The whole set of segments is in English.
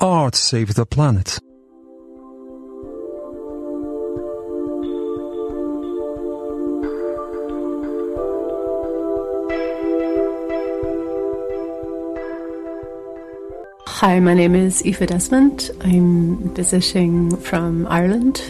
art save the planet? Hi, my name is Aoife Desmond. I'm visiting from Ireland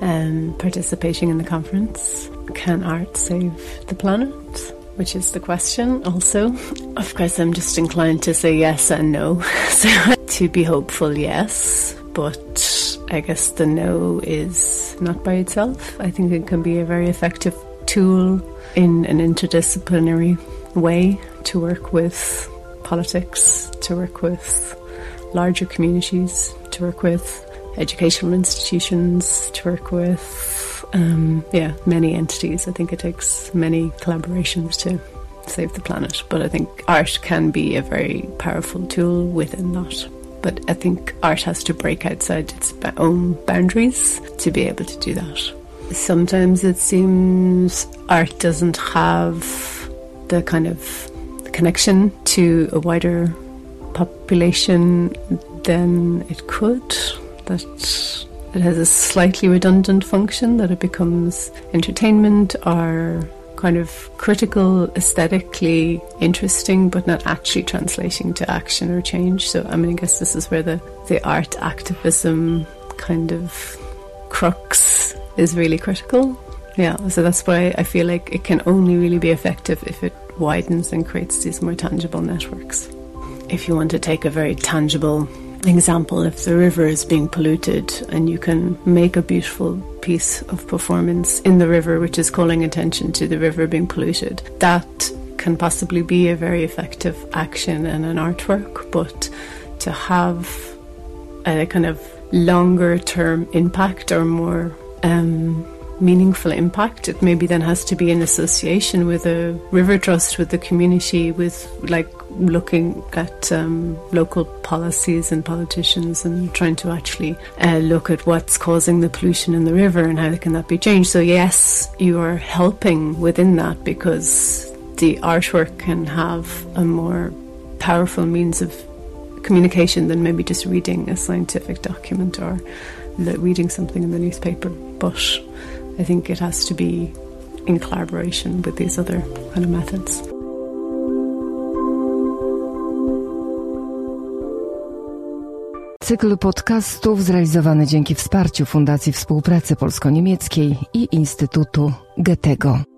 and um, participating in the conference Can Art Save the Planet? Which is the question, also. Of course, I'm just inclined to say yes and no. so, to be hopeful, yes, but I guess the no is not by itself. I think it can be a very effective tool in an interdisciplinary way to work with politics, to work with larger communities, to work with educational institutions, to work with um, yeah many entities. I think it takes many collaborations to save the planet, but I think art can be a very powerful tool within that. But I think art has to break outside its own boundaries to be able to do that. Sometimes it seems art doesn't have the kind of connection to a wider population than it could. That it has a slightly redundant function, that it becomes entertainment or kind of critical, aesthetically interesting, but not actually translating to action or change. So, I mean, I guess this is where the, the art activism kind of crux is really critical. Yeah, so that's why I feel like it can only really be effective if it widens and creates these more tangible networks. If you want to take a very tangible example, if the river is being polluted and you can make a beautiful piece of performance in the river which is calling attention to the river being polluted, that can possibly be a very effective action and an artwork, but to have a kind of longer term impact or more um, meaningful impact. It maybe then has to be in association with a river trust, with the community, with like looking at um, local policies and politicians and trying to actually uh, look at what's causing the pollution in the river and how can that be changed. So yes, you are helping within that because the artwork can have a more powerful means of communication than maybe just reading a scientific document or reading something in the newspaper. But I think it has to be in collaboration with these other kind of methods. Cykl podcastów zrealizowany dzięki wsparciu Fundacji Współpracy Polsko-Niemieckiej i Instytutu Goethego.